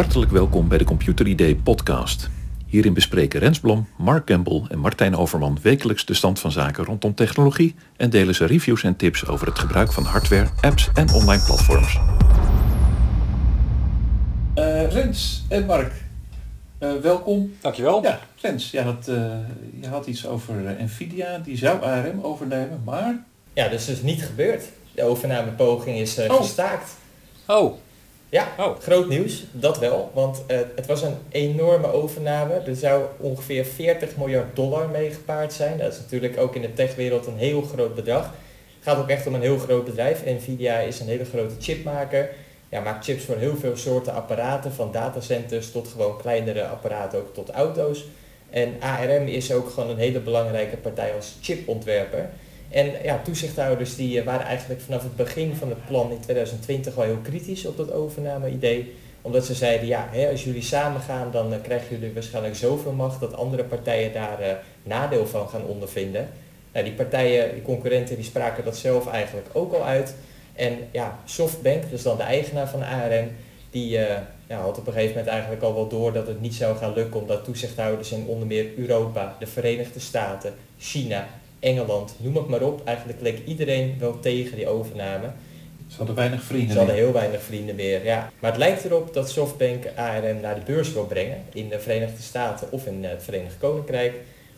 Hartelijk welkom bij de Computer Idee podcast. Hierin bespreken Rens Blom, Mark Campbell en Martijn Overman wekelijks de stand van zaken rondom technologie en delen ze reviews en tips over het gebruik van hardware, apps en online platforms. Uh, Rens en Mark, uh, welkom. Dankjewel. Ja, Rens, je had, uh, je had iets over Nvidia, die zou ARM overnemen, maar... Ja, dat is dus niet gebeurd. De overnamepoging is oh. gestaakt. Oh. Ja, oh. groot nieuws, dat wel. Want uh, het was een enorme overname. Er zou ongeveer 40 miljard dollar mee gepaard zijn. Dat is natuurlijk ook in de techwereld een heel groot bedrag. Het gaat ook echt om een heel groot bedrijf. Nvidia is een hele grote chipmaker. Ja, maakt chips voor heel veel soorten apparaten, van datacenters tot gewoon kleinere apparaten, ook tot auto's. En ARM is ook gewoon een hele belangrijke partij als chipontwerper. En ja, toezichthouders die eh, waren eigenlijk vanaf het begin van het plan in 2020 al heel kritisch op dat overname-idee. Omdat ze zeiden, ja, hè, als jullie samen gaan, dan uh, krijgen jullie waarschijnlijk zoveel macht dat andere partijen daar uh, nadeel van gaan ondervinden. Nou, die partijen, die concurrenten, die spraken dat zelf eigenlijk ook al uit. En ja, Softbank, dus dan de eigenaar van ARM, die had op een gegeven moment eigenlijk al wel door dat het niet zou gaan lukken omdat toezichthouders in onder meer Europa, de Verenigde Staten, China Engeland, noem het maar op. Eigenlijk leek iedereen wel tegen die overname. Ze hadden weinig vrienden Ze hadden heel weinig vrienden meer, ja. Maar het lijkt erop dat Softbank ARM naar de beurs wil brengen in de Verenigde Staten of in het Verenigd Koninkrijk.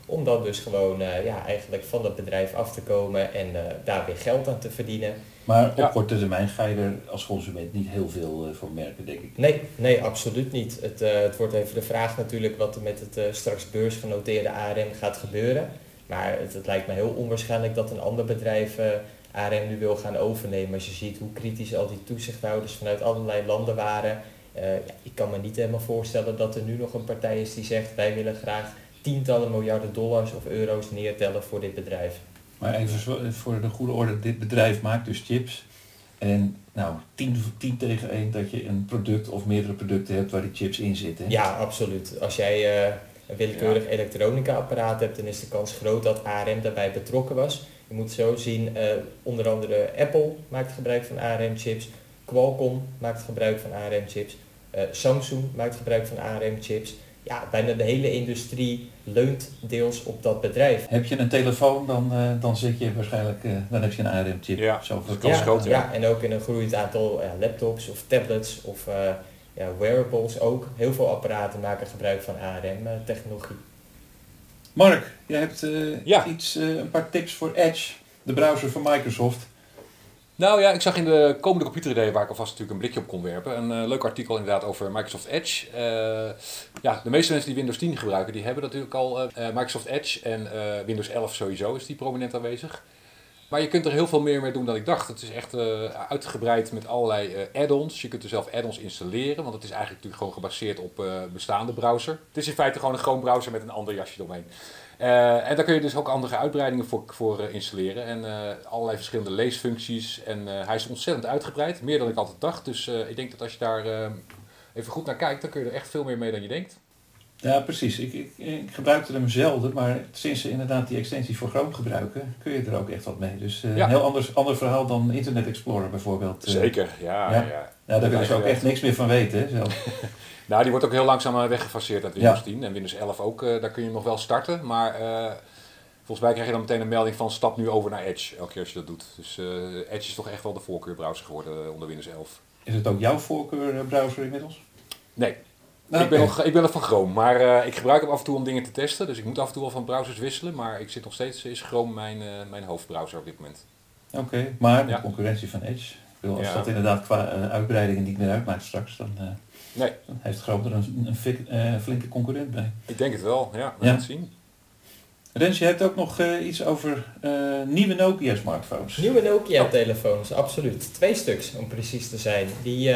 Om dan dus gewoon uh, ja, eigenlijk van dat bedrijf af te komen en uh, daar weer geld aan te verdienen. Maar op ja. korte termijn ga je er als consument niet heel veel uh, voor merken, denk ik. Nee, nee absoluut niet. Het, het wordt even de vraag natuurlijk wat er met het straks beursgenoteerde ARM gaat gebeuren. Maar het, het, lijkt me heel onwaarschijnlijk dat een ander bedrijf uh, eh, ARM nu wil gaan overnemen. Als je ziet hoe kritisch al die toezichthouders vanuit allerlei landen waren. Uh, ja, ik kan me niet helemaal voorstellen dat er nu nog een partij is die zegt wij willen graag tientallen miljarden dollars of euro's neertellen voor dit bedrijf. Maar even voor de goede orde, dit bedrijf maakt dus chips. En nou, 10, 10 tegen 1 dat je een product of meerdere producten hebt waar die chips in zitten. Ja, absoluut. Als jij uh, een willekeurig elektronica-apparaat hebt, dan is de kans groot dat ARM daarbij betrokken was. Je moet zo zien, uh, onder andere Apple maakt gebruik van ARM-chips, Qualcomm maakt gebruik van ARM-chips, uh, Samsung maakt gebruik van ARM-chips. Ja, bijna de hele industrie leunt deels op dat bedrijf. Heb je een telefoon, dan, uh, dan zit je waarschijnlijk, dan heb je een ARM-chip. Ja, zo ja, groot, ja. ja, en ook in een groeiend aantal laptops of tablets of ja, wearables ook. Heel veel apparaten maken gebruik van ARM-technologie. Mark, jij hebt uh, ja. iets, uh, een paar tips voor Edge, de browser van Microsoft. Nou ja, ik zag in de komende computeridee, waar ik alvast natuurlijk een blikje op kon werpen, een uh, leuk artikel inderdaad over Microsoft Edge. ja, de meeste mensen die Windows 10 gebruiken, die hebben natuurlijk al Microsoft Edge en Windows 11 sowieso is die prominent aanwezig. Maar je kunt er heel veel meer mee doen dan ik dacht. Het is echt uh, uitgebreid met allerlei uh, add-ons. Je kunt er zelf add-ons installeren, want het is eigenlijk natuurlijk gewoon gebaseerd op uh, bestaande browser. Het is in feite gewoon een gewoon browser met een ander jasje eromheen. en daar kun je dus ook andere uitbreidingen voor, voor installeren en allerlei verschillende leesfuncties. En hij is ontzettend uitgebreid, meer dan ik altijd dacht. Dus ik denk dat als je daar even goed naar kijkt, dan kun je er echt veel meer mee dan je denkt. Ja, precies. Ik, ik, ik, gebruikte hem zelden, maar sinds ze inderdaad die extensie voor Chrome gebruiken, kun je er ook echt wat mee. Dus uh, een heel anders, ander verhaal dan Internet Explorer bijvoorbeeld. Eh. Zeker, ja. Ja, ja. ja daar willen ze ook echt niks meer van weten. Zelf. nou, die wordt ook heel langzaam weggefaseerd uit Windows 10 en Windows 11 ook. Uh, daar kun je nog wel starten, maar volgens mij krijg je dan meteen een melding van stap nu over naar Edge, elke keer als je dat doet. Dus Edge is toch echt wel de voorkeurbrowser geworden onder Windows 11. Is het ook jouw voorkeurbrowser inmiddels? Nee, ik, ben nog, ik ben nog van Chrome, maar uh, ik gebruik hem af en toe om dingen te testen. Dus ik moet af en toe wel van browsers wisselen. Maar ik zit nog steeds, is Chrome mijn, uh, mijn hoofdbrowser op dit moment. Oké, okay, maar de concurrentie van Edge. Wil, als ja. dat inderdaad qua uh, uitbreidingen niet meer uitmaakt straks, dan, nee. dan heeft Chrome er een, een fik, flinke concurrent bij. Ik denk het wel, ja. We gaan het zien. Rens, je hebt ook nog iets over nieuwe Nokia smartphones. Nieuwe Nokia telefoons, absoluut. Twee stuks om precies te zijn. Die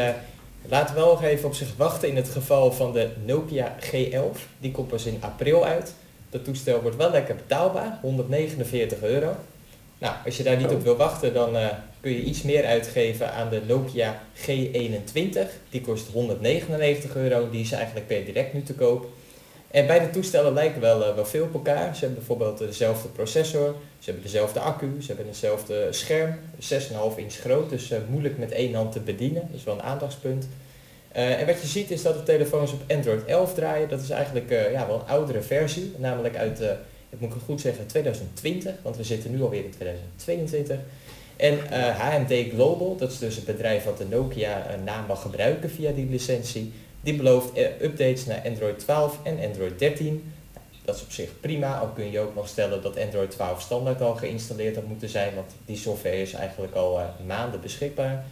Laat wel nog even op zich wachten in het geval van de Nokia G11. Die komt pas in april uit. Dat toestel wordt wel lekker betaalbaar, 149 euro. Nou, als je daar niet op wil wachten, dan uh, kun je iets meer uitgeven aan de Nokia G21. Die kost 199 euro, die is eigenlijk per direct nu te koop. En beide toestellen lijken wel, uh, wel veel op elkaar. Ze hebben bijvoorbeeld dezelfde processor, ze hebben dezelfde accu, ze hebben hetzelfde scherm, 6,5 inch groot, dus uh, moeilijk met één hand te bedienen. Dat is wel een aandachtspunt. en wat je ziet is dat de telefoons op Android 11 draaien. Dat is eigenlijk ja, wel een oudere versie, namelijk uit, ik moet het goed zeggen, 2020, want we zitten nu alweer in 2022. En HMD Global, dat is dus het bedrijf wat de Nokia naam mag gebruiken via die licentie, die belooft updates naar Android 12 en Android 13. Dat is op zich prima, al kun je ook nog stellen dat Android 12 standaard al geïnstalleerd had moeten zijn, want die software is eigenlijk al uh, maanden beschikbaar.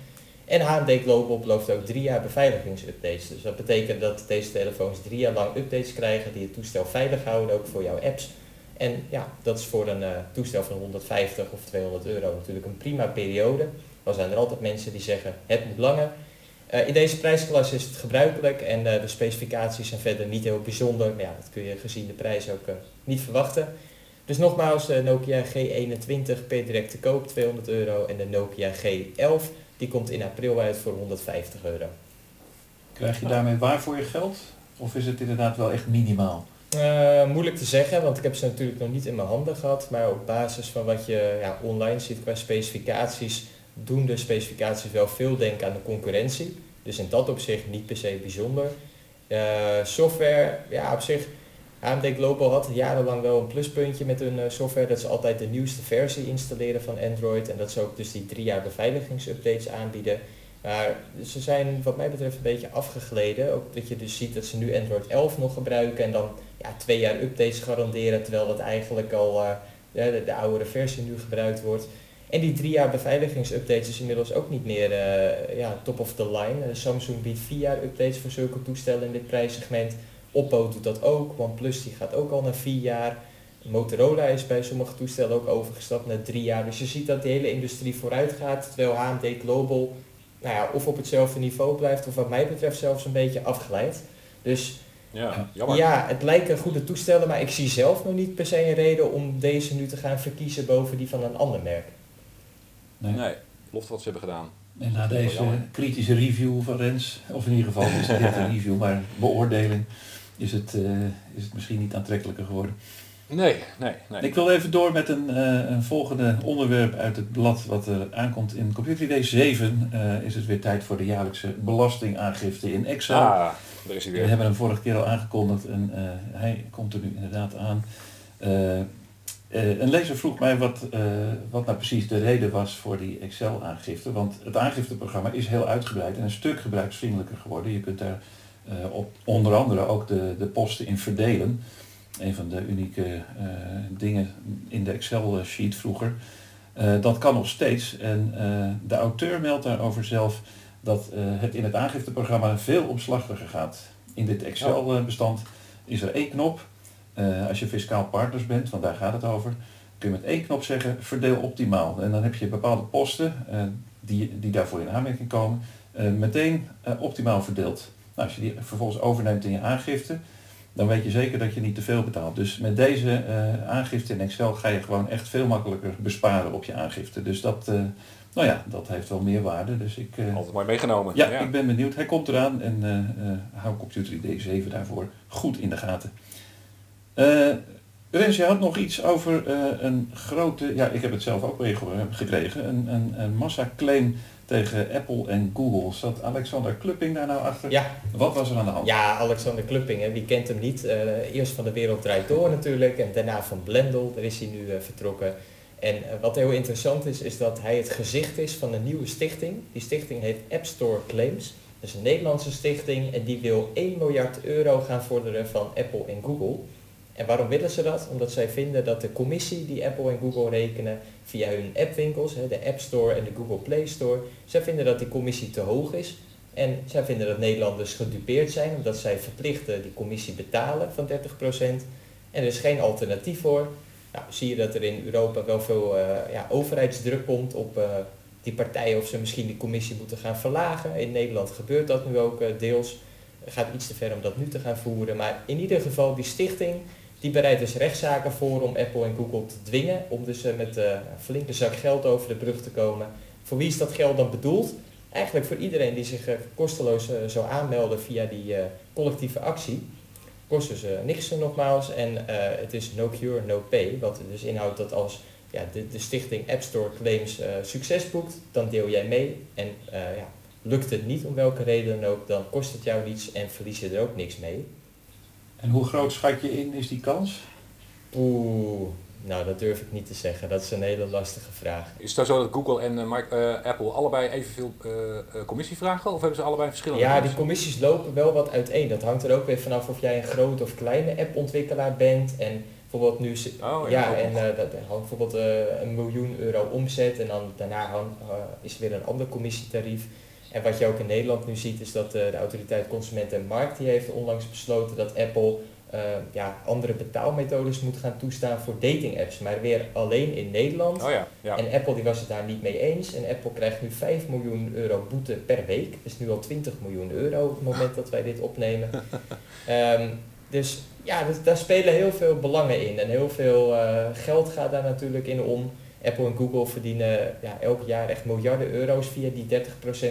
En HMD Global belooft ook drie jaar beveiligingsupdates. Dus dat betekent dat deze telefoons drie jaar lang updates krijgen die het toestel veilig houden, ook voor jouw apps. En ja, dat is voor een uh, toestel van 150 of 200 euro natuurlijk een prima periode. Dan zijn er altijd mensen die zeggen het moet langer. Uh, in deze prijsklasse is het gebruikelijk en uh, de specificaties zijn verder niet heel bijzonder. Maar ja, dat kun je gezien de prijs ook uh, niet verwachten. Dus nogmaals, de Nokia G21 per direct te koop 200 euro en de Nokia G11 die komt in april uit voor 150 euro. Krijg je daarmee waar voor je geld? Of is het inderdaad wel echt minimaal? moeilijk te zeggen, want ik heb ze natuurlijk nog niet in mijn handen gehad. Maar op basis van wat je ja, online ziet qua specificaties doen de specificaties wel veel denken aan de concurrentie. Dus in dat opzicht niet per se bijzonder. Uh, software, ja op zich, AMD Global had jarenlang wel een pluspuntje met hun uh, software. Dat ze altijd de nieuwste versie installeren van Android. En dat ze ook dus die drie jaar beveiligingsupdates aanbieden. Maar ze zijn wat mij betreft een beetje afgegleden. Ook dat je dus ziet dat ze nu Android 11 nog gebruiken en dan ja, twee jaar updates garanderen. Terwijl dat eigenlijk al uh, de, de oudere versie nu gebruikt wordt. En die drie jaar beveiligingsupdates is inmiddels ook niet meer uh, ja, top of the line. Uh, Samsung biedt vier jaar updates voor zulke toestellen in dit prijssegment. Oppo doet dat ook. OnePlus die gaat ook al naar vier jaar. Motorola is bij sommige toestellen ook overgestapt naar drie jaar. Dus je ziet dat de hele industrie vooruit gaat. Terwijl HMD Global nou ja, of op hetzelfde niveau blijft of wat mij betreft zelfs een beetje afgeleid. Dus ja, jammer. ja, het lijken goede toestellen, maar ik zie zelf nog niet per se een reden om deze nu te gaan verkiezen boven die van een ander merk. Nee. nee, wat ze hebben gedaan. En na deze kritische review van Rens, of in ieder geval is het niet een review, maar beoordeling, is het, uh, is het misschien niet aantrekkelijker geworden. Nee, nee, nee. Ik wil even door met een, uh, een volgende onderwerp uit het blad wat er aankomt in Computer Day 7. Uh, is het weer tijd voor de jaarlijkse belastingaangifte in Excel. Ah, daar is hij weer. We hebben hem vorige keer al aangekondigd en hij komt er nu inderdaad aan. Uh, een lezer vroeg mij wat, uh, wat nou precies de reden was voor die Excel-aangifte. Want het aangifteprogramma is heel uitgebreid en een stuk gebruiksvriendelijker geworden. Je kunt daar uh, op onder andere ook de, de posten in verdelen. Een van de unieke dingen in de Excel-sheet vroeger. dat kan nog steeds. En de auteur meldt daarover zelf dat het in het aangifteprogramma veel omslachtiger gaat. In dit Excel-bestand is er één knop uh, als je fiscaal partners bent, want daar gaat het over, kun je met één knop zeggen verdeel optimaal. En dan heb je bepaalde posten uh, die, die daarvoor in aanmerking komen, uh, meteen optimaal verdeeld. Nou, als je die vervolgens overneemt in je aangifte, dan weet je zeker dat je niet te veel betaalt. Dus met deze aangifte in Excel ga je gewoon echt veel makkelijker besparen op je aangifte. Dus dat, nou ja, dat heeft wel meer waarde. Dus ik, Altijd mooi meegenomen. Ja, ja, ik ben benieuwd. Hij komt eraan en hou Computer ID 7 daarvoor goed in de gaten. Uh, Rens, je had nog iets over uh, een grote, ja ik heb het zelf ook gekregen, een, een, een massaclaim tegen Apple en Google. Zat Alexander Klupping daar nou achter? Ja. Wat was er aan de hand? Ja, Alexander Klupping, hè, wie kent hem niet? Uh, eerst van de Wereld Draait Door natuurlijk en daarna van Blendel, daar is hij nu uh, vertrokken. En wat heel interessant is, is dat hij het gezicht is van een nieuwe stichting. Die stichting heet App Store Claims. Dat is een Nederlandse stichting en die wil 1 miljard euro gaan vorderen van Apple en Google. En waarom willen ze dat? Omdat zij vinden dat de commissie die Apple en Google rekenen via hun appwinkels, de App Store en de Google Play Store, zij vinden dat die commissie te hoog is. En zij vinden dat Nederlanders gedupeerd zijn, omdat zij verplichten die commissie betalen van 30%. En er is geen alternatief voor. Nou, zie je dat er in Europa wel veel uh, ja, overheidsdruk komt op uh, die partijen of ze misschien die commissie moeten gaan verlagen. In Nederland gebeurt dat nu ook uh, deels. Het gaat iets te ver om dat nu te gaan voeren. Maar in ieder geval, die stichting die bereidt dus rechtszaken voor om Apple en Google te dwingen om dus eh, met een eh, flinke zak geld over de brug te komen. Voor wie is dat geld dan bedoeld? Eigenlijk voor iedereen die zich eh, kosteloos zou aanmelden via die collectieve actie. Kost dus niks nogmaals en het is no cure, no pay. Wat dus inhoudt dat als ja, de, de stichting App Store Claims succes boekt, dan deel jij mee. En ja, Lukt het niet om welke reden dan ook, dan kost het jou niets en verlies je er ook niks mee. En hoe groot schat je in is die kans? Oeh, nou dat durf ik niet te zeggen. Dat is een hele lastige vraag. Is het nou zo dat Google en eh, eh, Apple allebei evenveel eh, eh, commissie vragen? Of hebben ze allebei verschillende Ja, die commissies? lopen wel wat uiteen. Dat hangt er ook weer vanaf of jij een grote of kleine appontwikkelaar bent. En bijvoorbeeld nu... Oh, ja, en eh, dat hangt bijvoorbeeld eh, een miljoen euro omzet en dan daarna hang- is er weer een ander commissietarief. En wat je ook in Nederland nu ziet is dat eh, de autoriteit Consument en Markt die heeft onlangs besloten dat Apple eh, ja, andere betaalmethodes moet gaan toestaan voor datingapps. Maar weer alleen in Nederland. Oh ja, ja. En Apple die was het daar niet mee eens. En Apple krijgt nu 5 miljoen euro boete per week. Dat is nu al 20 miljoen euro op het moment dat wij dit opnemen. Ehm, dus ja, daar spelen heel veel belangen in. En heel veel eh, geld gaat daar natuurlijk in om. Apple en Google verdienen ja, elk jaar echt miljarden euro's via die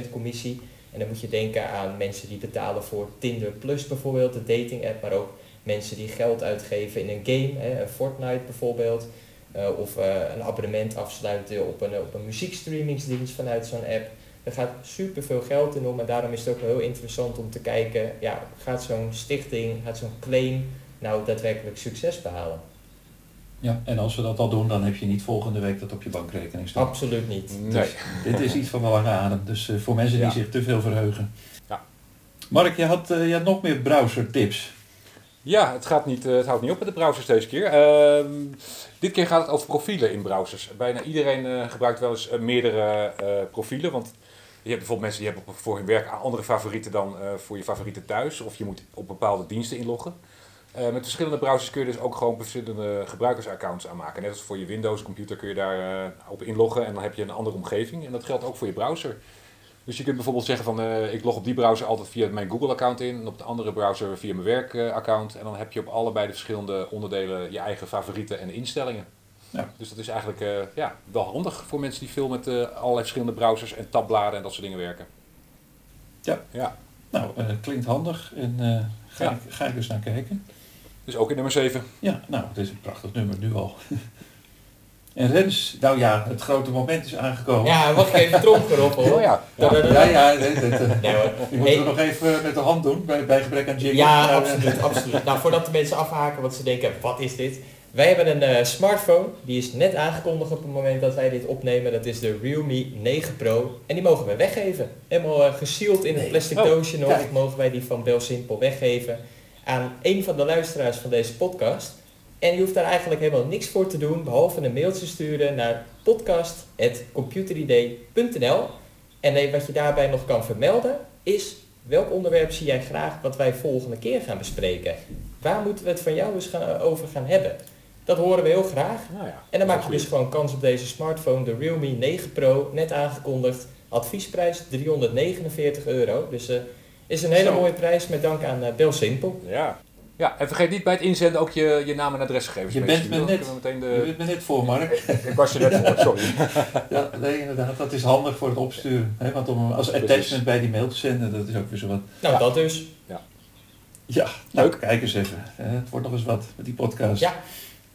30% commissie. En dan moet je denken aan mensen die betalen voor Tinder Plus bijvoorbeeld, de dating app. Maar ook mensen die geld uitgeven in een game, hè, een Fortnite bijvoorbeeld. Eh, of eh, een abonnement afsluiten op een, op een muziekstreamingsdienst vanuit zo'n app. Er gaat superveel geld in om en daarom is het ook wel heel interessant om te kijken, ja, gaat zo'n stichting, gaat zo'n claim nou daadwerkelijk succes behalen? Ja, en als we dat al doen, dan heb je niet volgende week dat op je bankrekening staan. Absoluut niet. Nee. Dit is iets van de lange adem, dus eh, voor mensen die Ja. zich te veel verheugen. Ja. Mark, je had, eh, je had nog meer browser tips. Ja, het, gaat niet, eh, het houdt niet op met de browsers deze keer. Ehm, dit keer gaat het over profielen in browsers. Bijna iedereen eh, gebruikt wel eens meerdere eh, profielen. Want je hebt bijvoorbeeld mensen die hebben op- voor hun werk andere favorieten dan eh, voor je favorieten thuis. Of je moet op bepaalde diensten inloggen. Eh, met verschillende browsers kun je dus ook gewoon verschillende gebruikersaccounts aanmaken. Net als voor je Windows computer kun je daar eh, op inloggen en dan heb je een andere omgeving. En dat geldt ook voor je browser. Dus je kunt bijvoorbeeld zeggen van eh, ik log op die browser altijd via mijn Google account in en op de andere browser via mijn werkaccount. en dan heb je op allebei de verschillende onderdelen je eigen favorieten en instellingen. Ja. Dus dat is eigenlijk ja, wel handig voor mensen die veel met allerlei verschillende browsers en tabbladen en dat soort dingen werken. Ja. ja. Nou, klinkt handig en ga, Ja. ik, ga ik eens naar kijken. Dus ook in nummer 7. Ja, nou, het is een prachtig nummer nu al. en Rens, nou ja, het grote moment is aangekomen. Ja, ik even tromgeroffel? Oh ja. ja. ja, ja eh, Nee hoor. die moeten we nog even met de hand doen, bij, bij gebrek aan jingle. Ja, eh, absoluut, absoluut. Nou, voordat de mensen afhaken, want ze denken, wat is dit? Wij hebben een eh, smartphone, die is net aangekondigd op het moment dat wij dit opnemen. Dat is de Realme 9 Pro. En die mogen we weggeven. Helemaal eh gesealed in een Nee. plastic Oh, doosje nog, kijk. mogen wij die van Bel Simpel weggeven aan een van de luisteraars van deze podcast. En je hoeft daar eigenlijk helemaal niks voor te doen, behalve een mailtje sturen naar podcast.computeridee.nl. En eh, wat je daarbij nog kan vermelden is welk onderwerp zie jij graag wat wij volgende keer gaan bespreken? Waar moeten we het van jou eens gaan, over gaan hebben? Dat horen we heel graag. Nou ja, En dan maak je dus gewoon kans op deze smartphone, de Realme 9 Pro, net aangekondigd. Adviesprijs 349 euro. Dus eh is een hele Zo. mooie prijs met dank aan eh Bel Simpel. Ja. ja, en vergeet niet bij het inzenden ook je, je naam en adresgegevens Je bent me net- meteen Je de... bent me net voor, Mark. Ik was je net voor, sorry. Ja, nee, inderdaad. Dat is handig voor het opsturen. Hè? Want om als Precies. attachment bij die mail te zenden, dat is ook weer zo wat. Nou, Ja. dat dus. Ja, nou, Leuk. kijk eens even. hè. Het wordt nog eens wat met die podcast. Ja.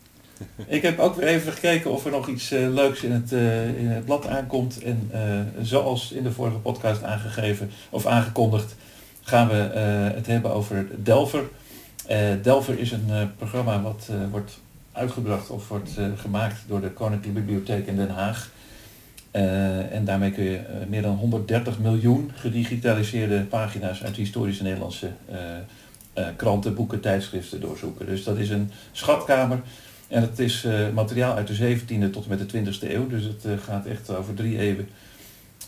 Ik heb ook weer even gekeken of er nog iets eh, leuks in het, eh, in het blad aankomt. En eh, zoals in de vorige podcast aangegeven of aangekondigd, gaan we eh, het hebben over Delver. Eh, Delver is een eh, programma wat wordt uitgebracht of wordt gemaakt door de Koninklijke Bibliotheek in Den Haag. En daarmee kun je meer dan 130 miljoen gedigitaliseerde pagina's uit historische Nederlandse kranten, boeken, tijdschriften doorzoeken. Dus dat is een schatkamer. En het is materiaal uit de 17e tot en met de 20e eeuw. Dus het gaat echt over drie eeuwen.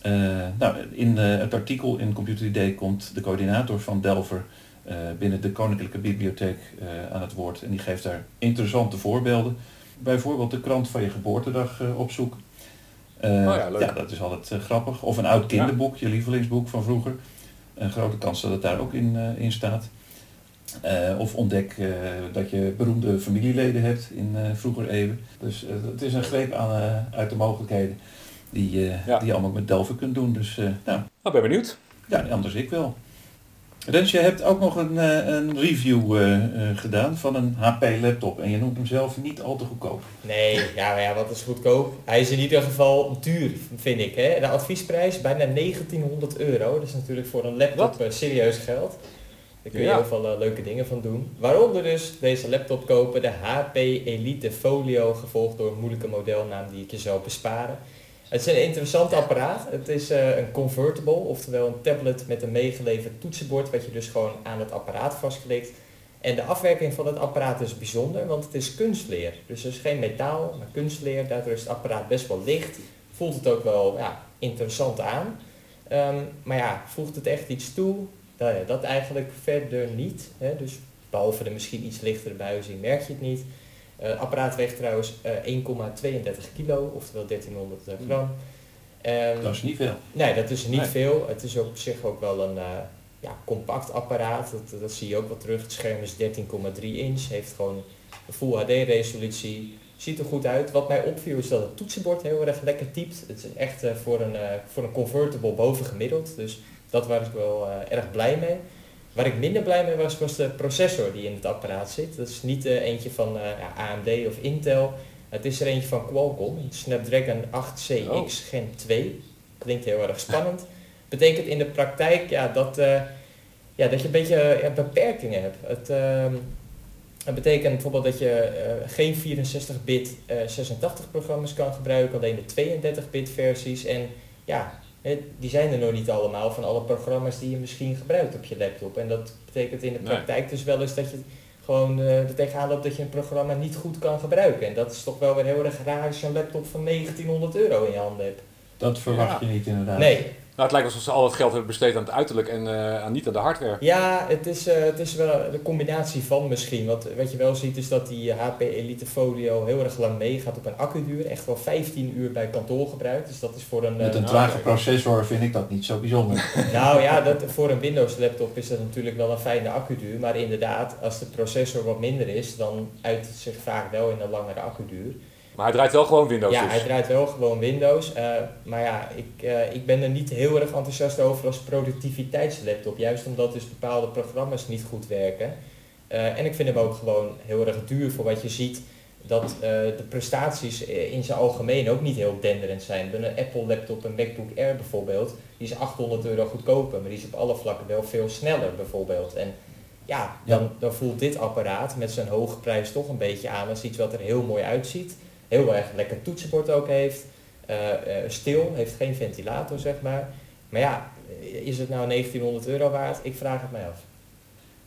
Eh, nou, in het artikel in Computer ID komt de coördinator van Delver eh, binnen de Koninklijke Bibliotheek eh, aan het woord. En die geeft daar interessante voorbeelden. Bijvoorbeeld de krant van je geboortedag opzoeken. Eh, ja, leuk. dat is altijd grappig. Of een oud kinderboek, je lievelingsboek van vroeger. Een grote kans dat het daar ook in, in staat. Of ontdek dat je beroemde familieleden hebt in vroeger eeuwen. Dus het is een greep aan, uit de mogelijkheden die, eh, Ja. die je allemaal met Delven kunt doen. Dus eh, nou, Nou, ben benieuwd. ja, anders ik wel. Rens, je hebt ook nog een, eh, een review eh, eh, gedaan van een HP laptop en je noemt hem zelf niet al te goedkoop. Nee, ja, maar ja, wat is goedkoop? Hij is in ieder geval duur, vind ik. Hè? De adviesprijs bijna 1900 euro. Dat is natuurlijk voor een laptop serieus geld. Daar kun je Ja. heel veel leuke dingen van doen. Waaronder dus deze laptop kopen, de HP Elite Folio, gevolgd door een moeilijke modelnaam die ik je zou besparen. Het is een interessant apparaat. Het is eh, een convertible, oftewel een tablet met een meegeleverd toetsenbord, wat je dus gewoon aan het apparaat vastklikt. En de afwerking van het apparaat is bijzonder, want het is kunstleer. Dus het is geen metaal, maar kunstleer. Daardoor is het apparaat best wel licht. Voelt het ook wel ja, interessant aan. Ehm, maar ja, voegt het echt iets toe? Nou dat eigenlijk verder niet. Hè? Dus behalve de misschien iets lichtere buizing merk je het niet. Eh, Het apparaat weegt trouwens eh, 1,32 kilo, oftewel 1300 gram. Ehm, Dat is niet veel. Nee, dat is niet Nee. veel. Het is op zich ook wel een eh, ja, compact apparaat. Dat, dat zie je ook wel terug. Het scherm is 13,3 inch. Heeft gewoon een Full HD resolutie. Ziet er goed uit. Wat mij opviel is dat het toetsenbord heel erg lekker typt. Het is echt eh, voor, een, eh, voor een convertible bovengemiddeld. Dus dat was ik wel eh, erg blij mee. Waar ik minder blij mee was, was de processor die in het apparaat zit. Dat is niet eh, eentje van eh, AMD of Intel. Het is er eentje van Qualcomm, Snapdragon 8CX Oh. Gen 2. Klinkt heel erg spannend. Betekent in de praktijk ja, dat, eh, ja, dat je een beetje ja, beperkingen hebt. Het, ehm, het betekent bijvoorbeeld dat je geen 64-bit eh 86 programma's kan gebruiken, alleen de 32-bit versies. En ja, die zijn er nog niet allemaal van alle programma's die je misschien gebruikt op je laptop. En dat betekent in de Nee. praktijk dus wel eens dat je gewoon eh er tegenaan loopt dat je een programma niet goed kan gebruiken. En dat is toch wel weer heel erg raar als je een laptop van 1900 euro in je handen hebt. Dat verwacht Ja. je niet inderdaad. Nee, Nou, het lijkt alsof ze al het geld hebben besteed aan het uiterlijk en eh, aan niet aan de hardware. Ja, het is, eh, het is wel de combinatie van misschien. Want wat je wel ziet is dat die HP Elite Folio heel erg lang meegaat op een accuduur. Echt wel 15 uur bij kantoorgebruik. Dus dat is voor een... Met eh, een trage processor vind ik dat niet zo bijzonder. nou ja, dat, voor een Windows laptop is dat natuurlijk wel een fijne accuduur. Maar inderdaad, als de processor wat minder is, dan uit het zich vaak wel in een langere accuduur. Maar hij draait wel gewoon Windows Ja, dus. hij draait wel gewoon Windows. eh, maar ja, ik, eh, ik ben er niet heel erg enthousiast over als productiviteitslaptop. Juist omdat dus bepaalde programma's niet goed werken. Eh, en ik vind hem ook gewoon heel erg duur voor wat je ziet. Dat eh, de prestaties in zijn algemeen ook niet heel denderend zijn. Bij een Apple laptop, een MacBook Air bijvoorbeeld, die is 800 euro goedkoper. Maar die is op alle vlakken wel veel sneller bijvoorbeeld. En ja, dan, dan voelt dit apparaat met zijn hoge prijs toch een beetje aan als iets wat er heel mooi uitziet heel erg lekker toetsenbord ook heeft. eh, eh, stil, heeft geen ventilator zeg maar. Maar ja, is het nou 1900 euro waard? Ik vraag het mij af.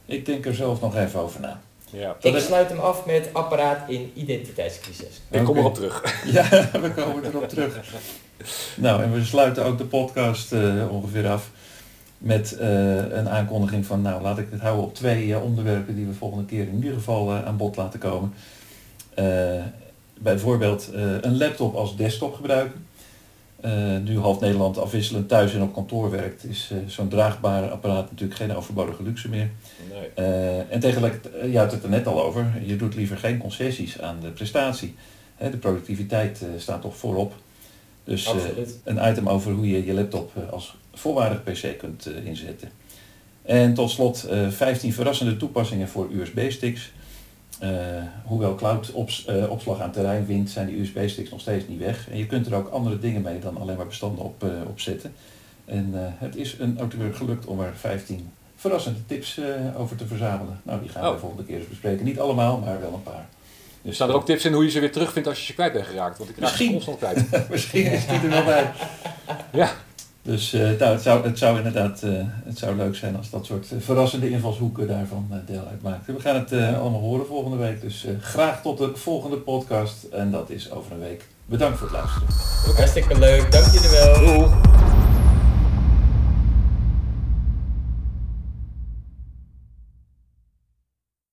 Ik denk er zelf nog even over na. Ja. Ik sluit hem af met apparaat in identiteitscrisis. Ik kom erop terug. Ja, we komen erop terug. Nou, en we sluiten ook de podcast eh, ongeveer af met eh, een aankondiging van, nou laat ik het houden op twee eh, onderwerpen die we volgende keer in ieder geval aan bod laten komen. Bijvoorbeeld eh, een laptop als desktop gebruiken. Eh, nu half Nederland afwisselend thuis en op kantoor werkt, is eh, zo'n draagbare apparaat natuurlijk geen overbodige luxe meer. Nee. En tegelijkertijd, je had het er net al over, je doet liever geen concessies aan de prestatie. Hè, de productiviteit staat toch voorop. Dus een item over hoe je je laptop als volwaardig PC kunt inzetten. En tot slot eh 15 verrassende toepassingen voor USB-sticks. Eh, hoewel cloud-opslag aan terrein wint, zijn die USB-sticks nog steeds niet weg. En je kunt er ook andere dingen mee dan alleen maar bestanden op, eh, op zetten. En eh, het is een auteur gelukt om er 15 verrassende tips eh, over te verzamelen. Nou, die gaan we Oh. de volgende keer eens bespreken. Niet allemaal, maar wel een paar. Dus Staan er ook tips in hoe je ze weer terugvindt als je ze kwijt bent geraakt? Want ik raak Misschien. constant kwijt. Misschien is die er wel bij. Ja. Dus eh, nou, het, zou, het zou inderdaad eh, het zou leuk zijn als dat soort eh, verrassende invalshoeken daarvan deel uitmaken. We gaan het eh, allemaal horen volgende week. Dus eh, graag tot de volgende podcast. En dat is over een week. Bedankt voor het luisteren. Hartstikke leuk, dank jullie wel. Doei.